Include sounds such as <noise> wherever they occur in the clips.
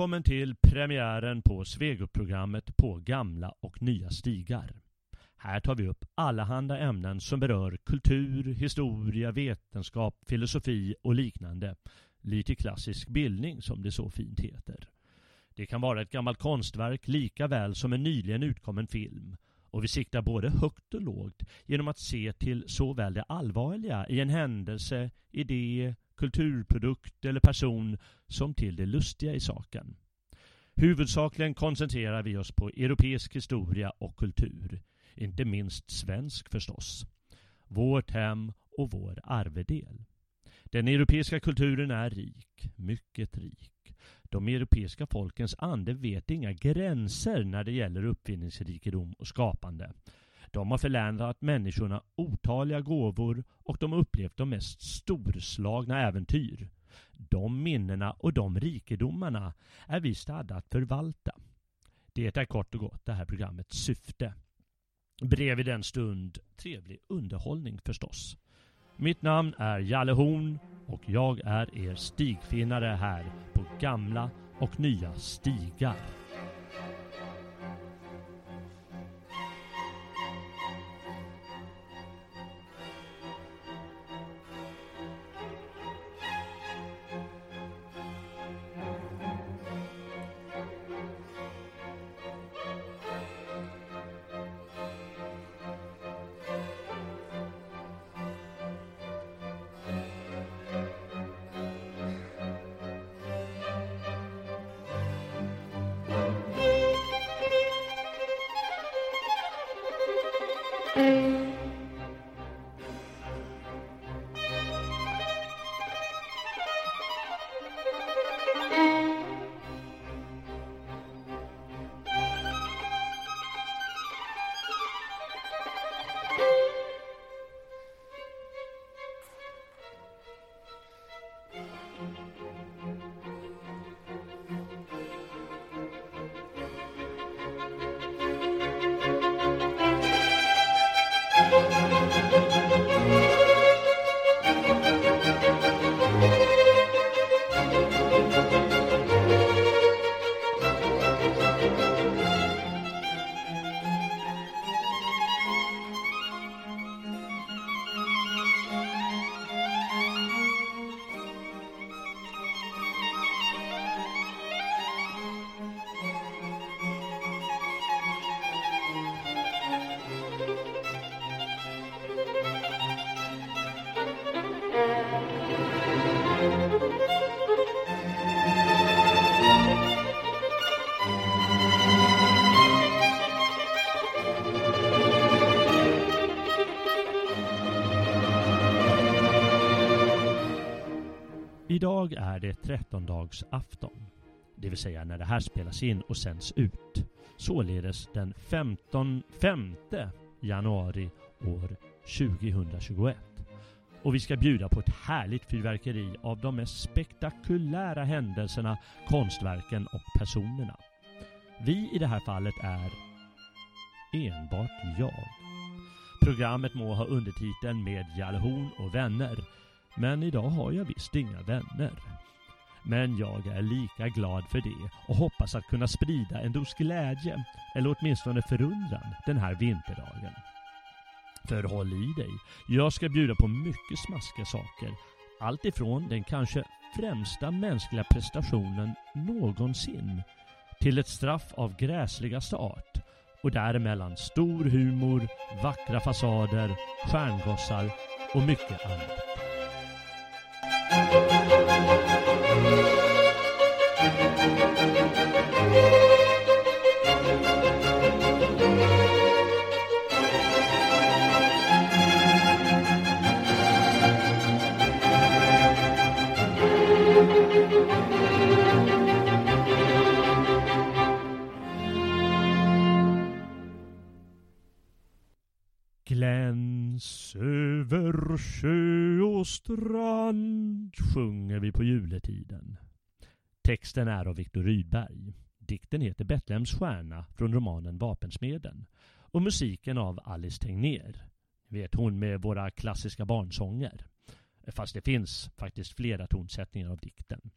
Välkommen till premiären på Svegot-programmet på gamla och nya stigar. Här tar vi upp allehanda ämnen som berör kultur, historia, vetenskap, filosofi och liknande. Lite klassisk bildning som det så fint heter. Det kan vara ett gammalt konstverk lika väl som en nyligen utkommen film. Och vi siktar både högt och lågt genom att se till såväl det allvarliga i en händelse, idé, kulturprodukt eller person som till det lustiga i saken. Huvudsakligen koncentrerar vi oss på europeisk historia och kultur. Inte minst svensk förstås. Vårt hem och vår arvedel. Den europeiska kulturen är rik, mycket rik. De europeiska folkens ande vet inga gränser när det gäller uppfinningsrikedom och skapande. De har förlänat människorna otaliga gåvor och de har upplevt de mest storslagna äventyr. De minnena och de rikedomarna är vi stadda att förvalta. Det är kort och gott det här programmets syfte. Bredvid den stund trevlig underhållning förstås. Mitt namn är Jalle Horn och jag är er stigfinnare här på gamla och nya stigar. Idag är det trettondagsafton. Det vill säga när det här spelas in och sänds ut. Således den 15, 5 januari år 2021. Och vi ska bjuda på ett härligt fyrverkeri av de mest spektakulära händelserna, konstverken och personerna. Vi i det här fallet är enbart jag. Programmet må ha undertiteln med Jalhorn och vänner men idag har jag visst inga vänner. Men jag är lika glad för det och hoppas att kunna sprida en dos glädje, eller åtminstone förundran, den här vinterdagen. För håll i dig, jag ska bjuda på mycket smaskiga saker. Allt ifrån den kanske främsta mänskliga prestationen någonsin till ett straff av gräsligaste art och däremellan stor humor, vackra fasader, stjärngossar och mycket annat. Gläns över sjö och strand sjunger vi på juletiden. Texten är av Viktor Rydberg. Dikten heter Betlehems stjärna från romanen Vapensmeden och musiken av Alice Tegnér. Vet hon med våra klassiska barnsånger. Fast det finns faktiskt flera tonsättningar av dikten.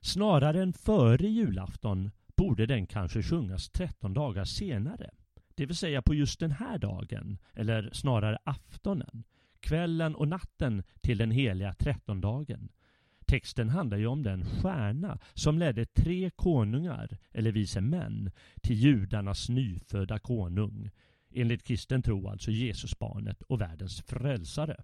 Snarare än före julafton borde den kanske sjungas 13 dagar senare. Det vill säga på just den här dagen, eller snarare aftonen, kvällen och natten till den heliga trettondagen. Texten handlar ju om den stjärna som ledde tre konungar, eller vise män, till judarnas nyfödda konung. Enligt kristen tro alltså Jesusbarnet och världens frälsare.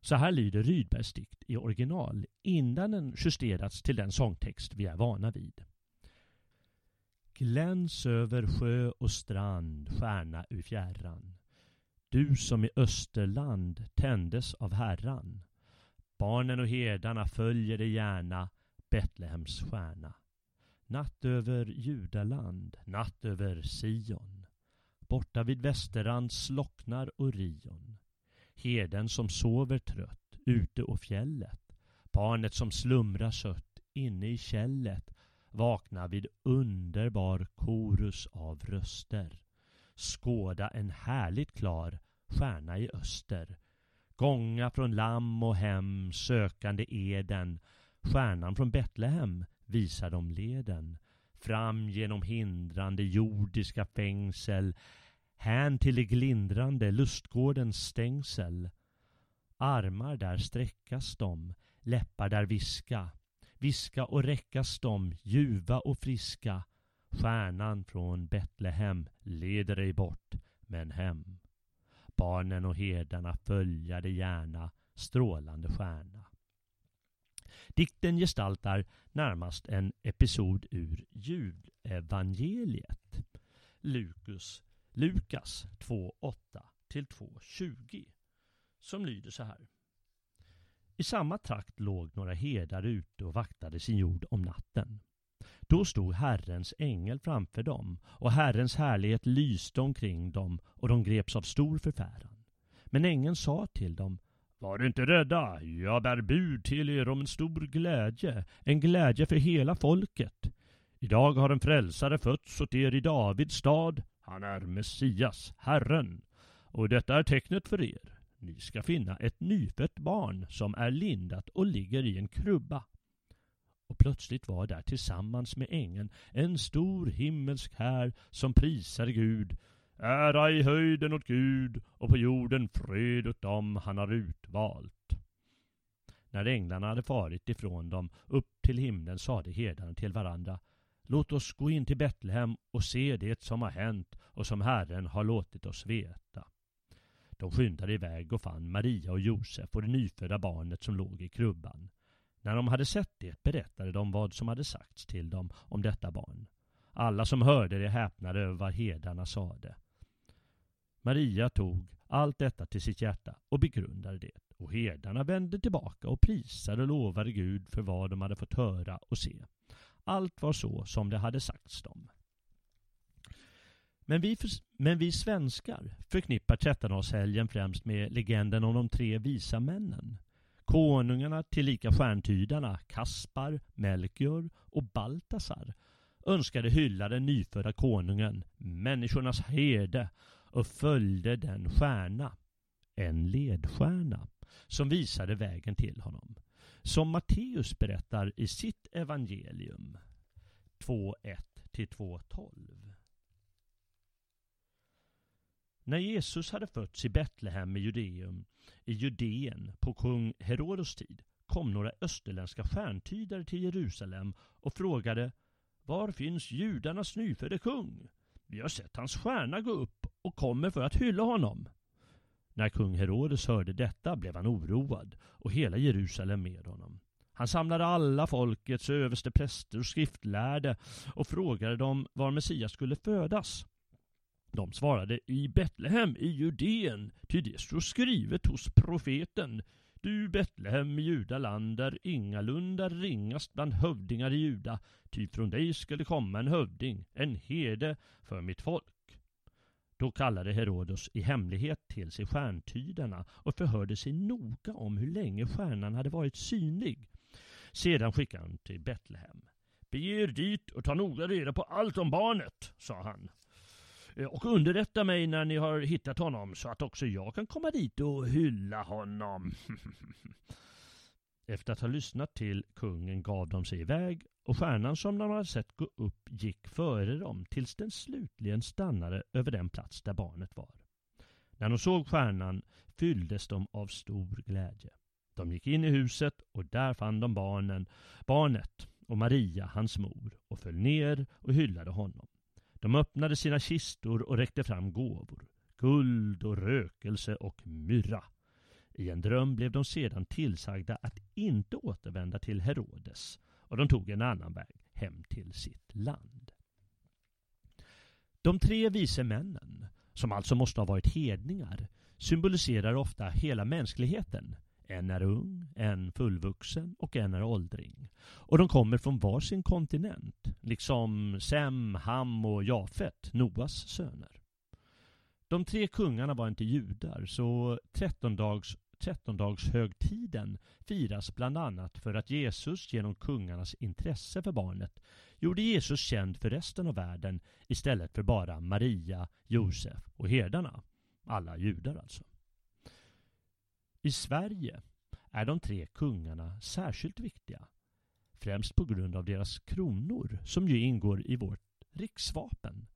Så här lyder Rydbergs dikt i original innan den justerats till den sångtext vi är vana vid. Gläns över sjö och strand, stjärna ur fjärran. Du som i Österland tändes av Herran. Barnen och herdarna följer dig gärna, Betlehems stjärna. Natt över Judaland, natt över Sion. Borta vid Västerrand slocknar Orion. Herden som sover trött ute å fjället. Barnet som slumrar sött inne i kället vakna vid underbar korus av röster. Skåda en härligt klar stjärna i öster. Gånga från lamm och hem sökande eden. Stjärnan från Betlehem visar dem leden. Fram genom hindrande jordiska fängsel. Hän till det glindrande lustgårdens stängsel. Armar där sträckas de, läppar där viska viska och räckas de, ljuva och friska. Stjärnan från Betlehem leder dig bort, men hem. Barnen och herdarna följa dig gärna, strålande stjärna. Dikten gestaltar närmast en episod ur julevangeliet. Lukas, Lukas 2.8 till 2.20 som lyder så här. I samma trakt låg några herdar ute och vaktade sin jord om natten. Då stod Herrens ängel framför dem och Herrens härlighet lyste omkring dem och de greps av stor förfäran. Men ängeln sa till dem Var inte rädda, jag bär bud till er om en stor glädje, en glädje för hela folket. Idag har en frälsare fötts åt er i Davids stad, han är Messias, Herren. Och detta är tecknet för er. Ni ska finna ett nyfött barn som är lindat och ligger i en krubba. Och plötsligt var där tillsammans med ängeln en stor himmelsk här som prisar Gud. Ära i höjden åt Gud och på jorden fred åt dem han har utvalt. När änglarna hade farit ifrån dem upp till himlen sade herdarna till varandra Låt oss gå in till Betlehem och se det som har hänt och som Herren har låtit oss veta. De skyndade iväg och fann Maria och Josef och det nyfödda barnet som låg i krubban. När de hade sett det berättade de vad som hade sagts till dem om detta barn. Alla som hörde det häpnade över vad herdarna sade. Maria tog allt detta till sitt hjärta och begrundade det och herdarna vände tillbaka och prisade och lovade Gud för vad de hade fått höra och se. Allt var så som det hade sagts dem. Men vi, men vi svenskar förknippar trettondagshelgen främst med legenden om de tre visa männen. Konungarna tillika stjärntydarna Kaspar, Melchior och Baltasar önskade hylla den nyfödda konungen, människornas herde och följde den stjärna, en ledstjärna, som visade vägen till honom. Som Matteus berättar i sitt evangelium 2.1 till 2.12. När Jesus hade fötts i Betlehem i Judeum, i Judeen på kung Herodos tid kom några österländska stjärntydare till Jerusalem och frågade Var finns judarnas nyfödde kung? Vi har sett hans stjärna gå upp och kommer för att hylla honom. När kung Herodes hörde detta blev han oroad och hela Jerusalem med honom. Han samlade alla folkets överste präster och skriftlärde och frågade dem var Messias skulle födas. De svarade i Betlehem i Judeen, ty det står skrivet hos profeten. Du Betlehem i Judaland är ingalunda ringast bland hövdingar i Juda, ty från dig skulle komma en hövding, en herde för mitt folk. Då kallade Herodos i hemlighet till sig stjärntydarna och förhörde sig noga om hur länge stjärnan hade varit synlig. Sedan skickade han till Betlehem. Bege er dit och ta noga reda på allt om barnet, sa han. Eh, och underrätta mig när ni har hittat honom så att också jag kan komma dit och hylla honom. <laughs> Efter att ha lyssnat till kungen gav de sig iväg och stjärnan som de hade sett gå upp gick före dem tills den slutligen stannade över den plats där barnet var. När de såg stjärnan fylldes de av stor glädje. De gick in i huset och där fann de barnen, barnet och Maria, hans mor, och föll ner och hyllade honom. De öppnade sina kistor och räckte fram gåvor, guld och rökelse och myrra. I en dröm blev de sedan tillsagda att inte återvända till Herodes och de tog en annan väg hem till sitt land. De tre vise männen, som alltså måste ha varit hedningar, symboliserar ofta hela mänskligheten. En är ung, en fullvuxen och en är åldring. Och de kommer från varsin kontinent, liksom Sem, Ham och Jafet, Noas söner. De tre kungarna var inte judar, så trettondags trettondagshögtiden firas bland annat för att Jesus genom kungarnas intresse för barnet gjorde Jesus känd för resten av världen istället för bara Maria, Josef och herdarna. Alla judar alltså. I Sverige är de tre kungarna särskilt viktiga. Främst på grund av deras kronor som ju ingår i vårt riksvapen.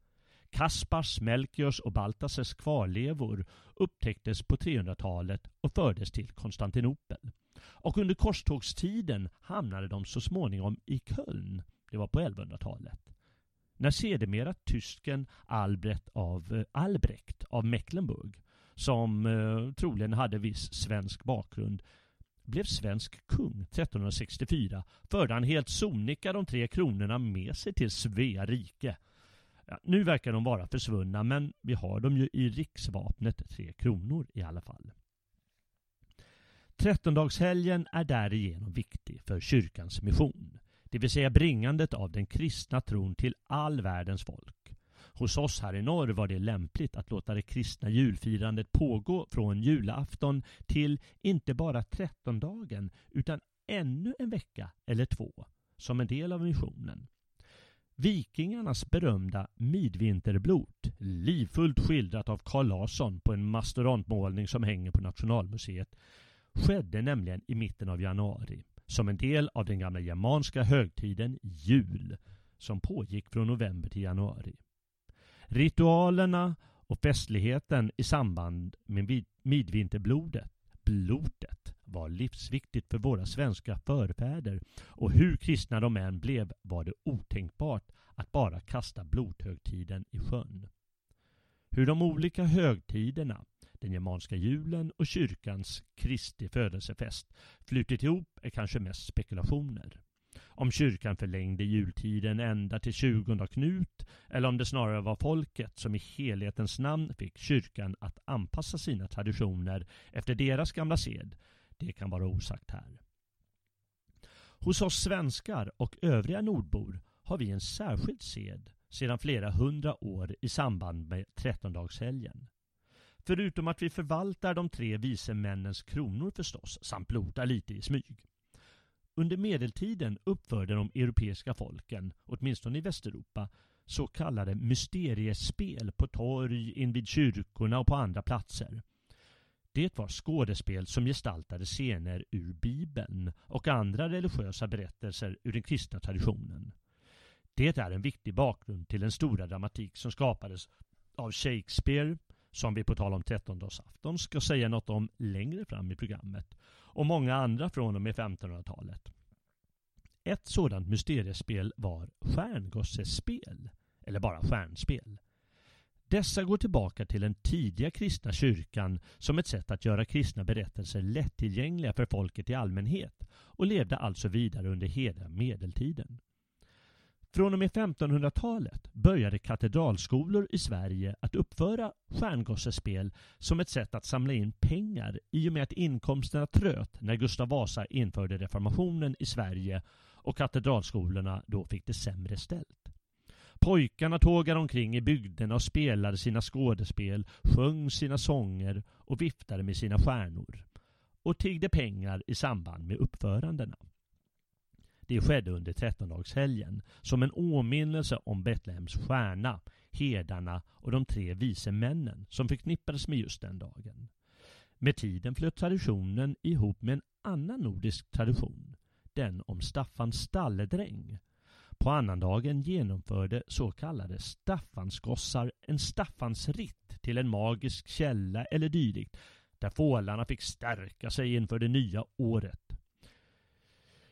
Kaspars, Melchiors och Baltasars kvarlevor upptäcktes på 300-talet och fördes till Konstantinopel. Och under korstågstiden hamnade de så småningom i Köln. Det var på 1100-talet. När sedermera tysken Albrecht av, eh, Albrecht av Mecklenburg, som eh, troligen hade viss svensk bakgrund, blev svensk kung 1364 förde han helt sonika de tre kronorna med sig till Svea rike Ja, nu verkar de vara försvunna men vi har dem ju i riksvapnet Tre Kronor i alla fall. Trettondagshelgen är därigenom viktig för kyrkans mission, det vill säga bringandet av den kristna tron till all världens folk. Hos oss här i norr var det lämpligt att låta det kristna julfirandet pågå från julafton till inte bara trettondagen utan ännu en vecka eller två som en del av missionen. Vikingarnas berömda Midvinterblot, livfullt skildrat av Carl Larsson på en mastodontmålning som hänger på Nationalmuseet, skedde nämligen i mitten av januari som en del av den gamla germanska högtiden jul som pågick från november till januari. Ritualerna och festligheten i samband med midvinterblodet, blotet, var livsviktigt för våra svenska förfäder och hur kristna de än blev var det otänkbart att bara kasta blodhögtiden i sjön. Hur de olika högtiderna, den germanska julen och kyrkans Kristi födelsefest, flutit ihop är kanske mest spekulationer. Om kyrkan förlängde jultiden ända till 20 Knut eller om det snarare var folket som i helhetens namn fick kyrkan att anpassa sina traditioner efter deras gamla sed det kan vara osagt här. Hos oss svenskar och övriga nordbor har vi en särskild sed sedan flera hundra år i samband med trettondagshelgen. Förutom att vi förvaltar de tre vise männens kronor förstås, samt blotar lite i smyg. Under medeltiden uppförde de europeiska folken, åtminstone i Västeuropa, så kallade mysteriespel på torg, invid kyrkorna och på andra platser. Det var skådespel som gestaltade scener ur Bibeln och andra religiösa berättelser ur den kristna traditionen. Det är en viktig bakgrund till den stora dramatik som skapades av Shakespeare, som vi på tal om trettondagsafton ska säga något om längre fram i programmet, och många andra från och med 1500-talet. Ett sådant mysteriespel var stjärngossespel, eller bara stjärnspel. Dessa går tillbaka till den tidiga kristna kyrkan som ett sätt att göra kristna berättelser lättillgängliga för folket i allmänhet och levde alltså vidare under hela medeltiden. Från och med 1500-talet började katedralskolor i Sverige att uppföra stjärngossespel som ett sätt att samla in pengar i och med att inkomsterna tröt när Gustav Vasa införde reformationen i Sverige och katedralskolorna då fick det sämre ställt. Pojkarna tågade omkring i bygderna och spelade sina skådespel, sjöng sina sånger och viftade med sina stjärnor och tiggde pengar i samband med uppförandena. Det skedde under trettondagshelgen som en åminnelse om Betlehems stjärna, herdarna och de tre vise männen som förknippades med just den dagen. Med tiden flöt traditionen ihop med en annan nordisk tradition, den om Staffans stalledräng. På annandagen genomförde så kallade Staffansgossar en Staffansritt till en magisk källa eller dylikt, där fålarna fick stärka sig inför det nya året.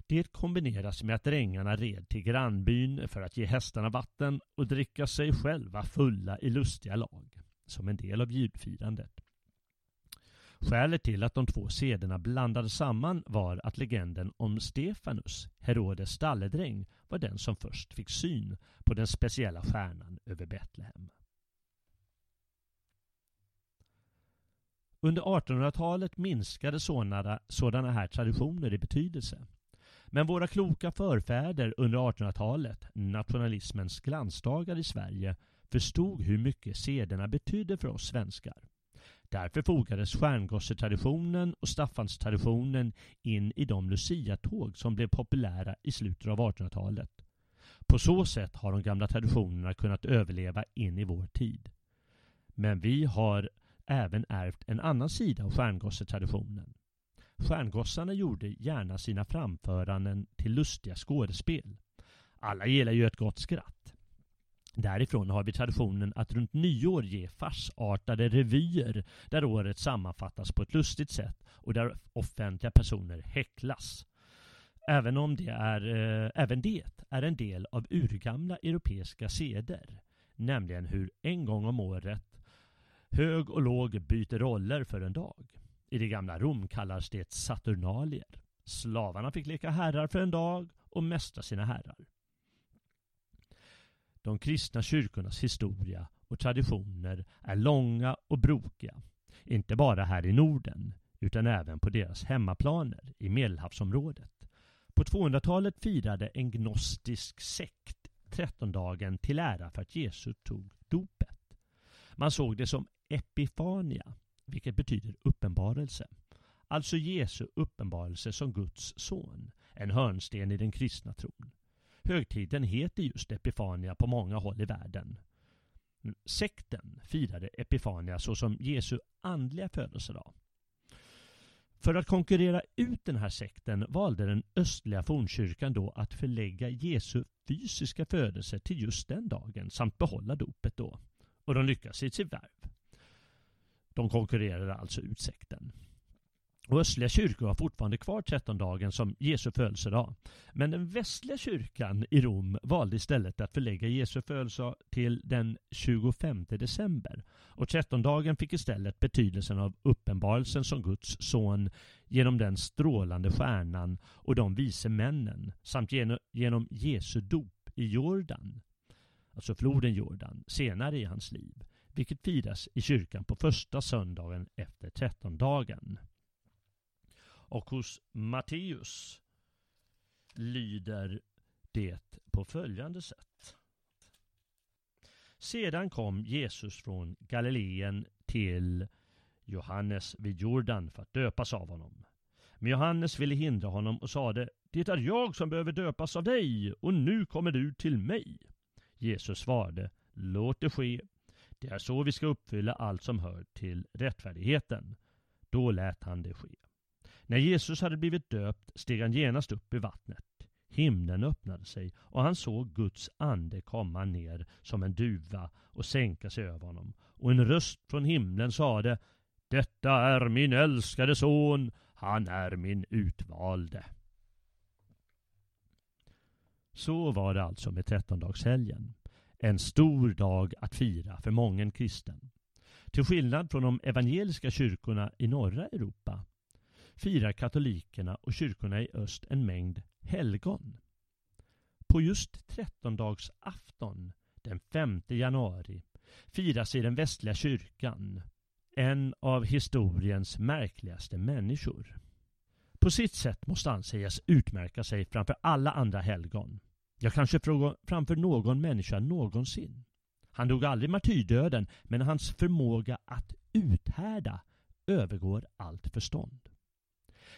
Det kombineras med att drängarna red till grannbyn för att ge hästarna vatten och dricka sig själva fulla i lustiga lag, som en del av julfirandet. Skälet till att de två sederna blandades samman var att legenden om Stefanus, Herodes stalledräng, var den som först fick syn på den speciella stjärnan över Betlehem. Under 1800-talet minskade sådana, sådana här traditioner i betydelse. Men våra kloka förfäder under 1800-talet, nationalismens glansdagar i Sverige, förstod hur mycket sederna betydde för oss svenskar. Därför fogades stjärngossetraditionen och Staffanstraditionen in i de luciatåg som blev populära i slutet av 1800-talet. På så sätt har de gamla traditionerna kunnat överleva in i vår tid. Men vi har även ärvt en annan sida av stjärngossetraditionen. Stjärngossarna gjorde gärna sina framföranden till lustiga skådespel. Alla gillar ju ett gott skratt. Därifrån har vi traditionen att runt nyår ge farsartade revyer där året sammanfattas på ett lustigt sätt och där offentliga personer häcklas. Även om det är, eh, även det är en del av urgamla europeiska seder, nämligen hur en gång om året hög och låg byter roller för en dag. I det gamla Rom kallas det Saturnalier. Slavarna fick leka herrar för en dag och mästra sina herrar. De kristna kyrkornas historia och traditioner är långa och brokiga. Inte bara här i Norden, utan även på deras hemmaplaner i Medelhavsområdet. På 200-talet firade en gnostisk sekt trettondagen till ära för att Jesus tog dopet. Man såg det som epifania, vilket betyder uppenbarelse. Alltså Jesu uppenbarelse som Guds son, en hörnsten i den kristna tron. Högtiden heter just Epifania på många håll i världen. Sekten firade Epifania såsom Jesu andliga födelsedag. För att konkurrera ut den här sekten valde den östliga fornkyrkan då att förlägga Jesu fysiska födelse till just den dagen samt behålla dopet då. Och de lyckas i sitt värv. De konkurrerade alltså ut sekten. Och östliga kyrkor har fortfarande kvar trettondagen som Jesu födelsedag. Men den västliga kyrkan i Rom valde istället att förlägga Jesu födelsedag till den 25 december. Och trettondagen fick istället betydelsen av uppenbarelsen som Guds son genom den strålande stjärnan och de vise männen samt genom Jesu dop i Jordan, alltså floden Jordan, senare i hans liv, vilket firas i kyrkan på första söndagen efter trettondagen. Och hos Matteus lyder det på följande sätt. Sedan kom Jesus från Galileen till Johannes vid Jordan för att döpas av honom. Men Johannes ville hindra honom och sade Det är jag som behöver döpas av dig och nu kommer du till mig. Jesus svarade Låt det ske. Det är så vi ska uppfylla allt som hör till rättfärdigheten. Då lät han det ske. När Jesus hade blivit döpt steg han genast upp i vattnet. Himlen öppnade sig och han såg Guds ande komma ner som en duva och sänka sig över honom. Och en röst från himlen sade Detta är min älskade son, han är min utvalde. Så var det alltså med trettondagshelgen. En stor dag att fira för mången kristen. Till skillnad från de evangeliska kyrkorna i norra Europa firar katolikerna och kyrkorna i öst en mängd helgon. På just trettondagsafton den 5 januari firas i den västliga kyrkan en av historiens märkligaste människor. På sitt sätt måste han sägas utmärka sig framför alla andra helgon. Jag kanske framför någon människa någonsin. Han dog aldrig martyrdöden, men hans förmåga att uthärda övergår allt förstånd.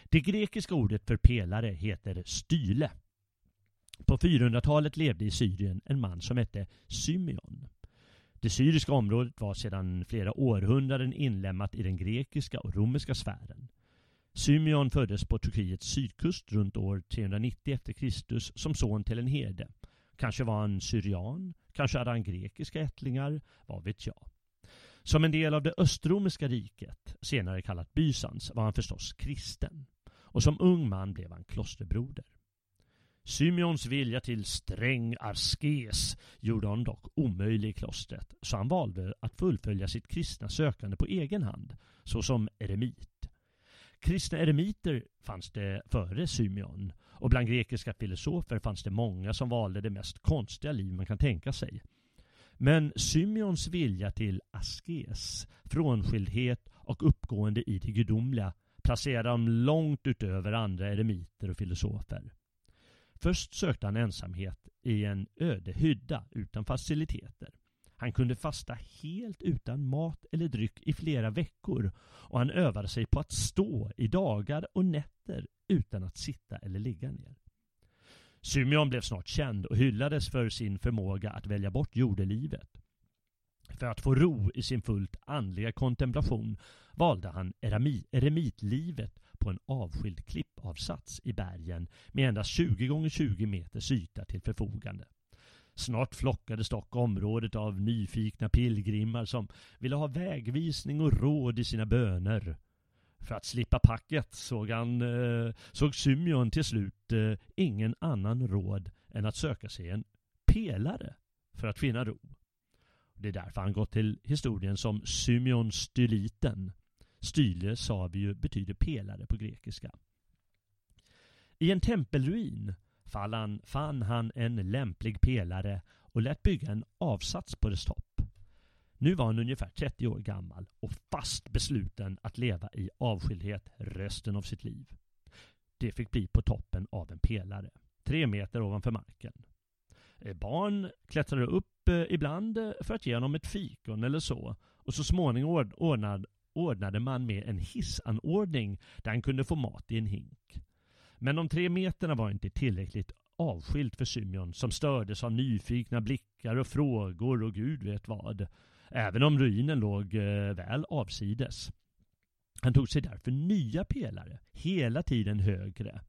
Det grekiska ordet för pelare heter style. På 400-talet levde i Syrien en man som hette Symeon. Det syriska området var sedan flera århundraden inlemmat i den grekiska och romerska sfären. Symeon föddes på Turkiets sydkust runt år 390 e.Kr. som son till en herde. Kanske var han syrian, kanske hade han grekiska ättlingar, vad vet jag. Som en del av det östromerska riket, senare kallat Bysans, var han förstås kristen. Och som ung man blev han klosterbroder. Symeons vilja till sträng askes gjorde honom dock omöjlig i klostret, så han valde att fullfölja sitt kristna sökande på egen hand, såsom eremit. Kristna eremiter fanns det före Symeon, och bland grekiska filosofer fanns det många som valde det mest konstiga liv man kan tänka sig. Men Symeons vilja till askes, frånskildhet och uppgående i det gudomliga placerade honom långt utöver andra eremiter och filosofer. Först sökte han ensamhet i en öde hydda utan faciliteter. Han kunde fasta helt utan mat eller dryck i flera veckor och han övade sig på att stå i dagar och nätter utan att sitta eller ligga ner. Symeon blev snart känd och hyllades för sin förmåga att välja bort jordelivet. För att få ro i sin fullt andliga kontemplation valde han eremitlivet på en avskild klippavsats i bergen med endast 20 gånger 20 meters yta till förfogande. Snart flockades dock området av nyfikna pilgrimmar som ville ha vägvisning och råd i sina böner. För att slippa packet såg, han, eh, såg Symeon till slut eh, ingen annan råd än att söka sig en pelare för att finna ro. Det är därför han gått till historien som Symeon Styliten. Style sa vi ju betyder pelare på grekiska. I en tempelruin fann han en lämplig pelare och lät bygga en avsats på dess topp. Nu var han ungefär 30 år gammal och fast besluten att leva i avskildhet resten av sitt liv. Det fick bli på toppen av en pelare, tre meter ovanför marken. Eh, barn klättrade upp eh, ibland eh, för att ge honom ett fikon eller så och så småningom ordnade man med en hissanordning där han kunde få mat i en hink. Men de tre meterna var inte tillräckligt avskilt för Symeon som stördes av nyfikna blickar och frågor och gud vet vad. Även om ruinen låg eh, väl avsides. Han tog sig därför nya pelare, hela tiden högre.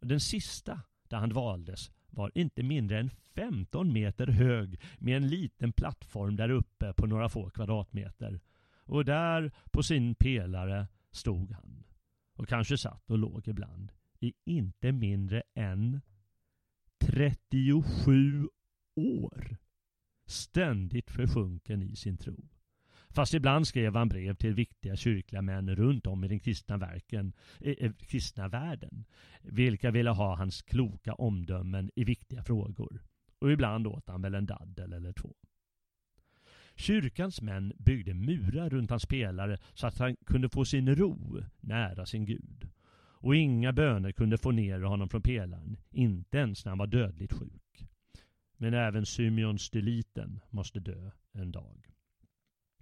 Den sista, där han valdes, var inte mindre än 15 meter hög med en liten plattform där uppe på några få kvadratmeter. Och där på sin pelare stod han. Och kanske satt och låg ibland i inte mindre än 37 år. Ständigt försjunken i sin tro. Fast ibland skrev han brev till viktiga kyrkliga män runt om i den kristna, verken, eh, eh, kristna världen, vilka ville ha hans kloka omdömen i viktiga frågor. Och ibland åt han väl en daddel eller två. Kyrkans män byggde murar runt hans pelare så att han kunde få sin ro nära sin Gud och inga böner kunde få ner honom från pelaren, inte ens när han var dödligt sjuk. Men även Symeon Styliten måste dö en dag.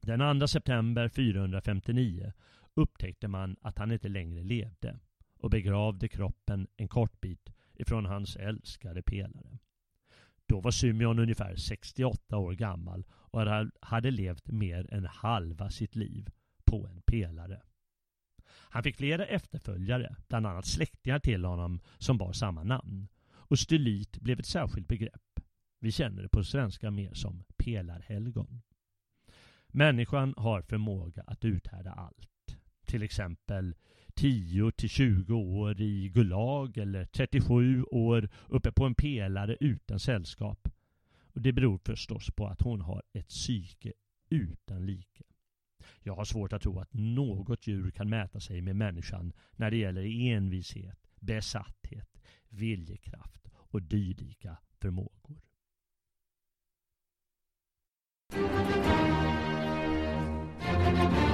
Den 2 september 459 upptäckte man att han inte längre levde och begravde kroppen en kort bit ifrån hans älskade pelare. Då var Symeon ungefär 68 år gammal och hade levt mer än halva sitt liv på en pelare. Han fick flera efterföljare, bland annat släktingar till honom som bar samma namn. Och stylit blev ett särskilt begrepp. Vi känner det på svenska mer som pelarhelgon. Människan har förmåga att uthärda allt. Till exempel 10 till 20 år i Gulag eller 37 år uppe på en pelare utan sällskap. Och det beror förstås på att hon har ett psyke utan like. Jag har svårt att tro att något djur kan mäta sig med människan när det gäller envishet, besatthet, viljekraft och dylika förmågor. Thank.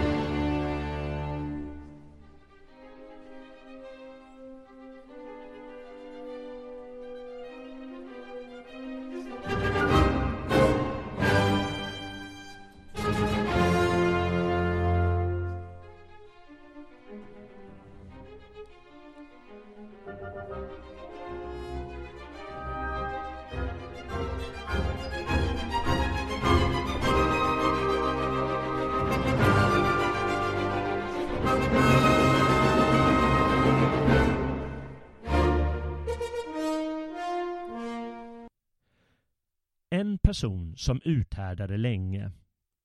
Person som uthärdade länge,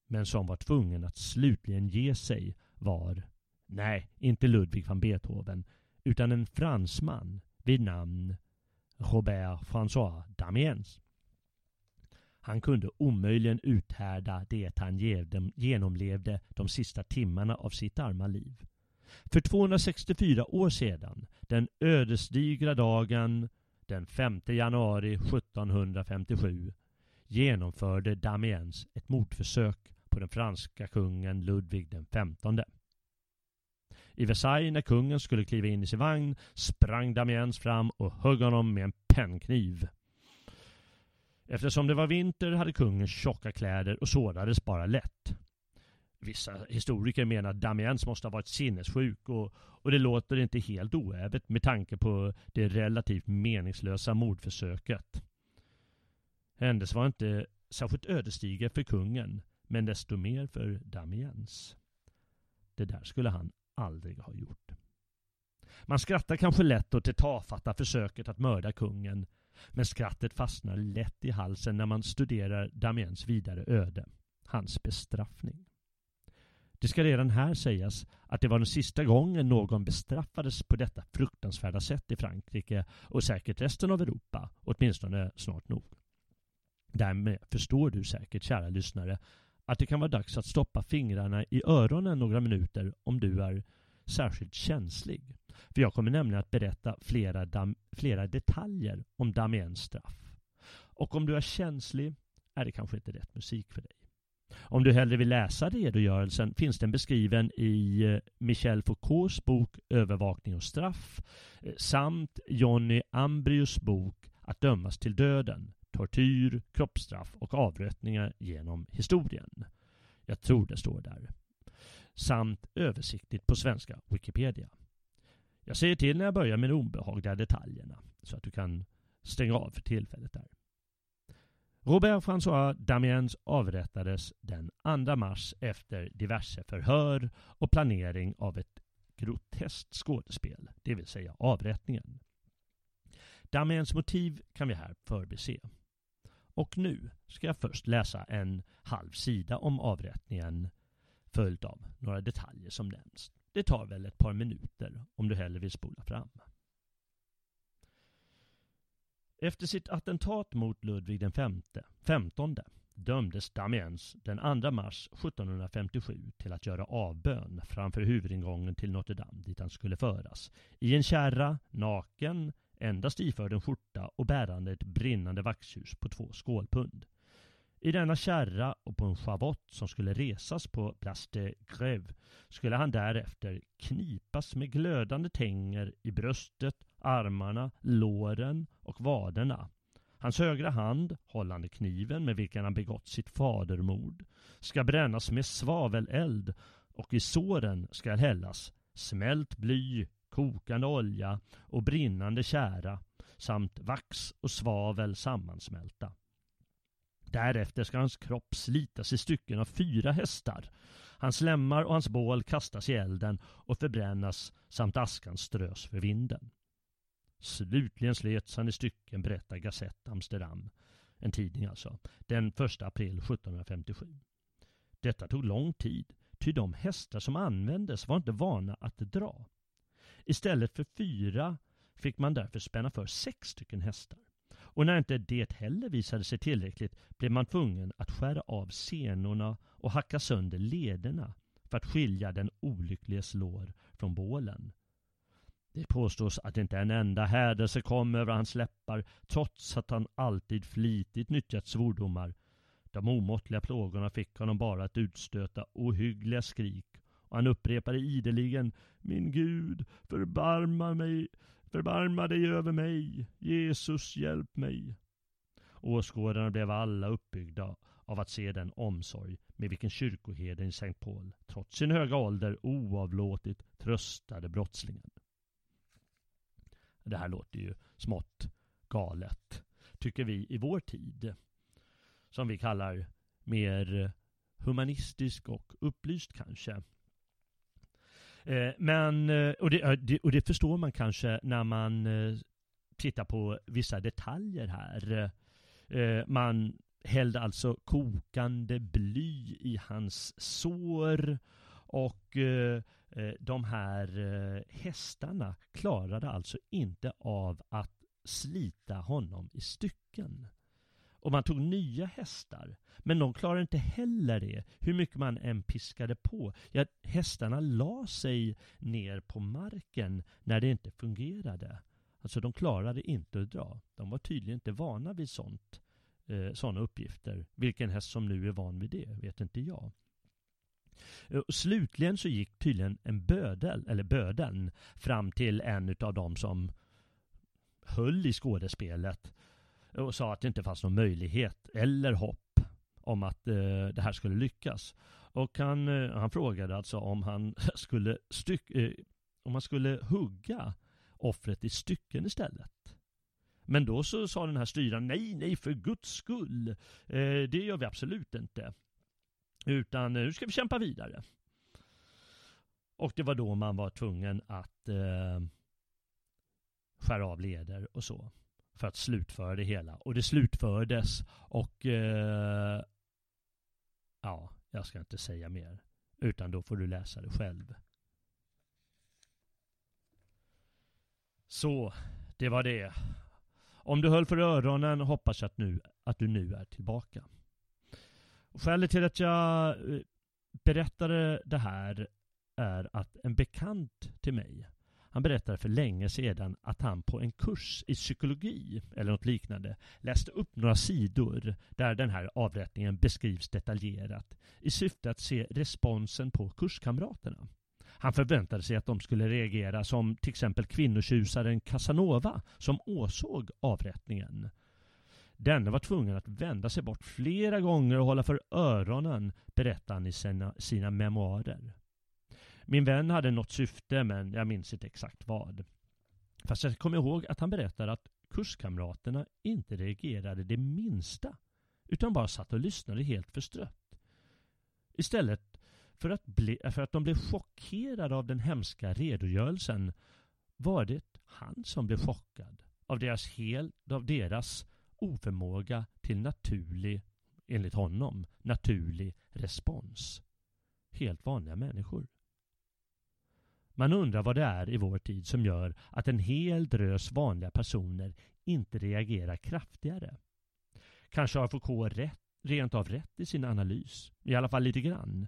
men som var tvungen att slutligen ge sig var, nej, inte Ludwig van Beethoven, utan en fransman vid namn Robert François Damiens. Han kunde omöjligen uthärda det han genomlevde de sista timmarna av sitt arma liv. För 264 år sedan, den ödesdigra dagen den 5 januari 1757, genomförde Damiens ett mordförsök på den franska kungen Ludvig den femtonde. I Versailles när kungen skulle kliva in i sin vagn sprang Damiens fram och högg honom med en pennkniv. Eftersom det var vinter hade kungen tjocka kläder och sårades bara lätt. Vissa historiker menar att Damiens måste ha varit sinnessjuk och, och det låter inte helt oävet med tanke på det relativt meningslösa mordförsöket. Händelsen var inte särskilt ödesdiger för kungen men desto mer för Damiens. Det där skulle han aldrig ha gjort. Man skrattar kanske lätt åt det tafatta försöket att mörda kungen men skrattet fastnar lätt i halsen när man studerar Damiens vidare öde, hans bestraffning. Det ska redan här sägas att det var den sista gången någon bestraffades på detta fruktansvärda sätt i Frankrike och säkert resten av Europa, åtminstone snart nog. Därmed förstår du säkert, kära lyssnare, att det kan vara dags att stoppa fingrarna i öronen några minuter om du är särskilt känslig. För jag kommer nämligen att berätta flera, flera detaljer om Damiens straff. Och om du är känslig är det kanske inte rätt musik för dig. Om du hellre vill läsa redogörelsen finns den beskriven i eh, Michel Foucaults bok Övervakning och straff eh, samt Johnny Ambrius bok Att dömas till döden tortyr, kroppsstraff och avrättningar genom historien. Jag tror det står där. Samt översiktligt på svenska Wikipedia. Jag säger till när jag börjar med de obehagliga detaljerna så att du kan stänga av för tillfället där. Robert François Damiens avrättades den 2 mars efter diverse förhör och planering av ett groteskt skådespel, det vill säga avrättningen. Damiens motiv kan vi här förbise. Och nu ska jag först läsa en halv sida om avrättningen följt av några detaljer som nämns. Det tar väl ett par minuter om du hellre vill spola fram. Efter sitt attentat mot Ludvig den femte, 15 dömdes Damiens den 2 mars 1757 till att göra avbön framför huvudingången till Notre Dame dit han skulle föras. I en kärra, naken, endast iförd en skjorta och bärande ett brinnande vaxljus på två skålpund. I denna kärra och på en schavott som skulle resas på Place de Grève skulle han därefter knipas med glödande tänger i bröstet, armarna, låren och vaderna. Hans högra hand, hållande kniven med vilken han begått sitt fadermord, ska brännas med svaveleld och i såren ska hällas smält bly, kokande olja och brinnande kära samt vax och svavel sammansmälta. Därefter ska hans kropp slitas i stycken av fyra hästar. Hans lemmar och hans bål kastas i elden och förbrännas samt askan strös för vinden. Slutligen slets han i stycken, berättar Gazette Amsterdam, en tidning alltså, den 1 april 1757. Detta tog lång tid, ty de hästar som användes var inte vana att dra. Istället för fyra fick man därför spänna för sex stycken hästar. Och när inte det heller visade sig tillräckligt blev man tvungen att skära av senorna och hacka sönder lederna för att skilja den olyckliges lår från bålen. Det påstås att inte en enda hädelse kom över hans läppar trots att han alltid flitigt nyttjat svordomar. De omåttliga plågorna fick honom bara att utstöta ohyggliga skrik och han upprepade ideligen Min Gud, förbarma mig, förbarma dig över mig, Jesus hjälp mig. Åskådarna blev alla uppbyggda av att se den omsorg med vilken kyrkoherden i Sankt Paul, trots sin höga ålder, oavlåtligt tröstade brottslingen. Det här låter ju smått galet, tycker vi i vår tid, som vi kallar mer humanistisk och upplyst kanske. Eh, men, eh, och eh, det, och det förstår man kanske när man tittar på vissa detaljer här. Man hällde alltså kokande bly i hans sår och de här hästarna klarade alltså inte av att slita honom i stycken. Och man tog nya hästar. Men de klarade inte heller det, hur mycket man än piskade på. Ja, hästarna la sig ner på marken när det inte fungerade. Alltså de klarade inte att dra. De var tydligen inte vana vid sånt, eh, sådana uppgifter. Vilken häst som nu är van vid det vet inte jag. Eh, och slutligen så gick tydligen en bödel, eller bödeln, fram till en av dem som höll i skådespelet och sa att det inte fanns någon möjlighet eller hopp om att eh, det här skulle lyckas. Och han, eh, han frågade alltså om han <laughs> skulle styck, eh, om man skulle hugga offret i stycken istället. Men då så sa den här styraren nej, nej för guds skull. Eh, det gör vi absolut inte. Utan eh, nu ska vi kämpa vidare. Och det var då man var tvungen att eh, skära av leder och så. För att slutföra det hela. Och det slutfördes och eh, ja, jag ska inte säga mer. Utan då får du läsa det själv. Så, det var det. Om du höll för öronen hoppas jag att, nu, att du nu är tillbaka. Skälet till att jag eh, berättade det här är att en bekant till mig han berättade för länge sedan att han på en kurs i psykologi eller något liknande läste upp några sidor där den här avrättningen beskrivs detaljerat i syfte att se responsen på kurskamraterna. Han förväntade sig att de skulle reagera som till exempel kvinnotjusaren Casanova som åsåg avrättningen. Denne var tvungen att vända sig bort flera gånger och hålla för öronen, berättar han i sina, sina memoarer. Min vän hade något syfte men jag minns inte exakt vad. Fast jag kommer ihåg att han berättade att kurskamraterna inte reagerade det minsta utan bara satt och lyssnade helt förstrött. Istället för att, bli, för att de blev chockerade av den hemska redogörelsen var det han som blev chockad av deras, hel, av deras oförmåga till naturlig, enligt honom, naturlig respons. Helt vanliga människor. Man undrar vad det är i vår tid som gör att en hel drös vanliga personer inte reagerar kraftigare. Kanske har Foucault rätt, rent av rätt i sin analys, i alla fall lite grann.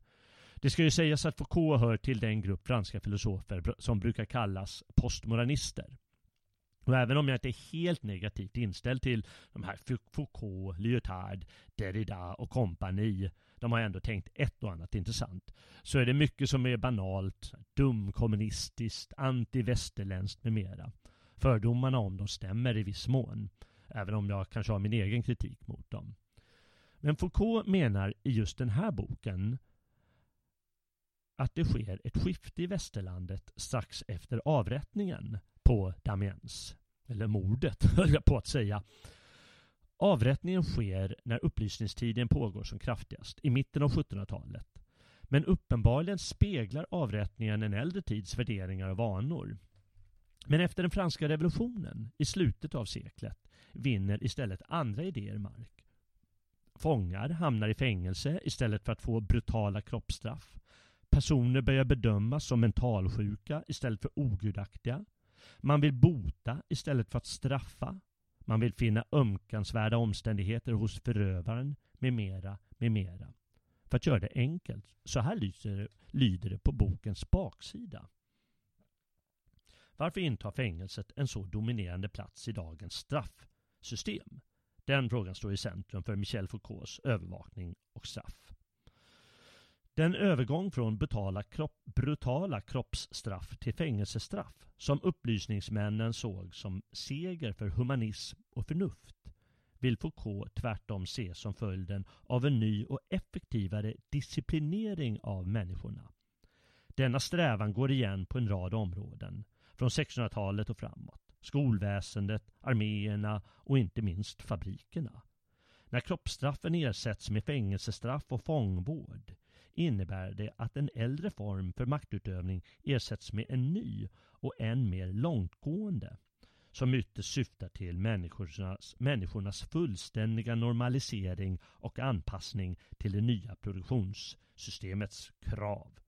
Det ska ju sägas att Foucault hör till den grupp franska filosofer som brukar kallas postmodernister. Och även om jag inte är helt negativt inställd till de här Foucault, Lyotard, Derrida och kompani, de har ändå tänkt ett och annat intressant, så är det mycket som är banalt, dumkommunistiskt, antivästerländskt med mera. Fördomarna om dem stämmer i viss mån, även om jag kanske har min egen kritik mot dem. Men Foucault menar i just den här boken att det sker ett skifte i västerlandet strax efter avrättningen på Damiens. Eller mordet, <laughs> höll jag på att säga. Avrättningen sker när upplysningstiden pågår som kraftigast, i mitten av 1700-talet. Men uppenbarligen speglar avrättningen en äldre tids värderingar och vanor. Men efter den franska revolutionen i slutet av seklet vinner istället andra idéer mark. Fångar hamnar i fängelse istället för att få brutala kroppsstraff. Personer börjar bedömas som mentalsjuka istället för ogudaktiga. Man vill bota istället för att straffa. Man vill finna ömkansvärda omständigheter hos förövaren med mera, med mera. För att göra det enkelt, så här lyder, lyder det på bokens baksida. Varför intar fängelset en så dominerande plats i dagens straffsystem? Den frågan står i centrum för Michel Foucaults övervakning och straff. Den övergång från brutala, kropp, brutala kroppsstraff till fängelsestraff som upplysningsmännen såg som seger för humanism och förnuft vill Foucault tvärtom se som följden av en ny och effektivare disciplinering av människorna. Denna strävan går igen på en rad områden, från 1600-talet och framåt. Skolväsendet, arméerna och inte minst fabrikerna. När kroppsstraffen ersätts med fängelsestraff och fångvård innebär det att en äldre form för maktutövning ersätts med en ny och än mer långtgående som ytterst syftar till människornas, människornas fullständiga normalisering och anpassning till det nya produktionssystemets krav.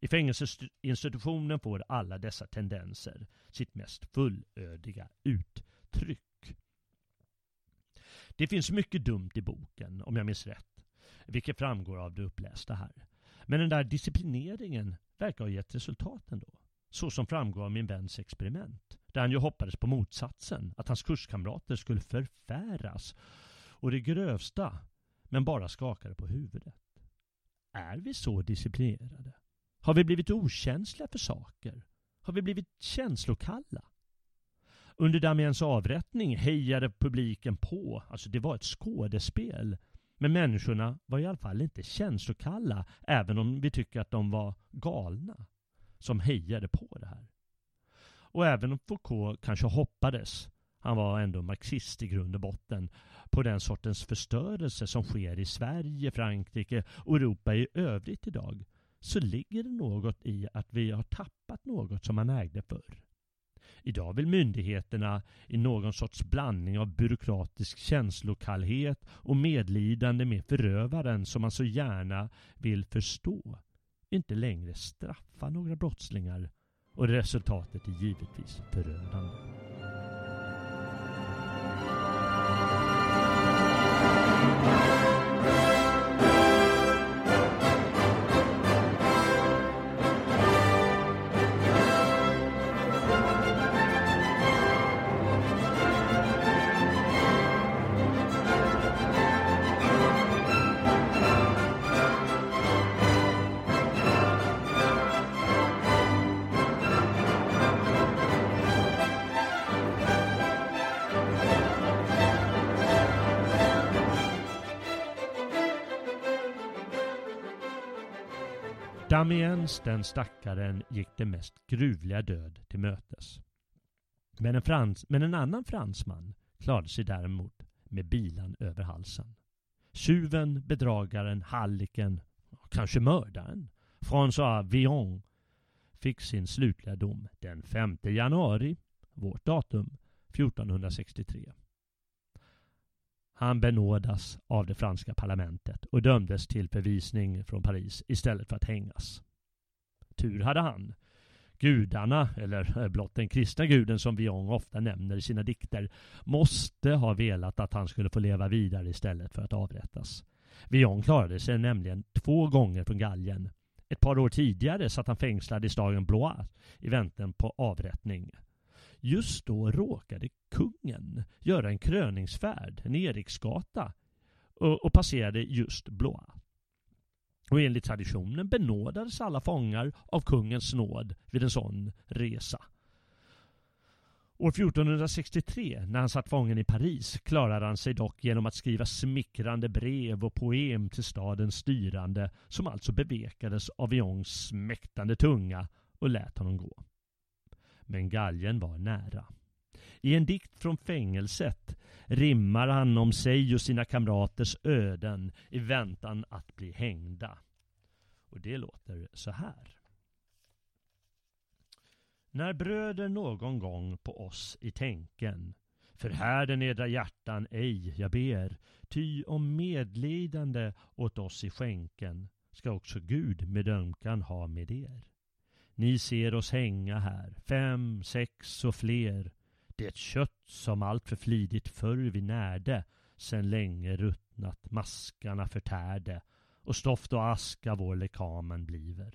I fängelseinstitutionen får alla dessa tendenser sitt mest fullödiga uttryck. Det finns mycket dumt i boken, om jag minns rätt, vilket framgår av det upplästa här. Men den där disciplineringen verkar ha gett resultat ändå. Så som framgår av min väns experiment. Där han ju hoppades på motsatsen, att hans kurskamrater skulle förfäras. Och det grövsta, men bara skakade på huvudet. Är vi så disciplinerade? Har vi blivit okänsliga för saker? Har vi blivit känslokalla? Under Damiens avrättning hejade publiken på, alltså det var ett skådespel. Men människorna var i alla fall inte känslokalla, även om vi tycker att de var galna, som hejade på det här. Och även om Foucault kanske hoppades, han var ändå marxist i grund och botten, på den sortens förstörelse som sker i Sverige, Frankrike och Europa i övrigt idag, så ligger det något i att vi har tappat något som man ägde förr. Idag vill myndigheterna i någon sorts blandning av byråkratisk känslokallhet och medlidande med förövaren som man så gärna vill förstå inte längre straffa några brottslingar och resultatet är givetvis förödande. Damiens, den stackaren, gick det mest gruvliga död till mötes. Men en, frans, men en annan fransman klarade sig däremot med bilan över halsen. Tjuven, bedragaren, halliken, kanske mördaren, François Villon fick sin slutliga dom den 5 januari, vårt datum, 1463. Han benådas av det franska parlamentet och dömdes till förvisning från Paris istället för att hängas. Tur hade han. Gudarna, eller blott den kristna guden som Vion ofta nämner i sina dikter, måste ha velat att han skulle få leva vidare istället för att avrättas. Vion klarade sig nämligen två gånger från galgen. Ett par år tidigare satt han fängslad i staden Blois i väntan på avrättning. Just då råkade kungen göra en kröningsfärd, en Eriksgata, och, och passerade just Blois. Och enligt traditionen benådades alla fångar av kungens nåd vid en sån resa. År 1463, när han satt fången i Paris, klarade han sig dock genom att skriva smickrande brev och poem till stadens styrande, som alltså bevekades av Viongs smäktande tunga och lät honom gå men galgen var nära. I en dikt från fängelset rimmar han om sig och sina kamraters öden i väntan att bli hängda. Och det låter så här. När bröder någon gång på oss i tänken Förhärden edra hjärtan ej, jag ber, ty om medlidande åt oss i skänken ska också Gud med ömkan ha med er. Ni ser oss hänga här, fem, sex och fler. Det kött som allt för flidigt förr vi närde, sen länge ruttnat maskarna förtärde och stoft och aska vår lekamen bliver.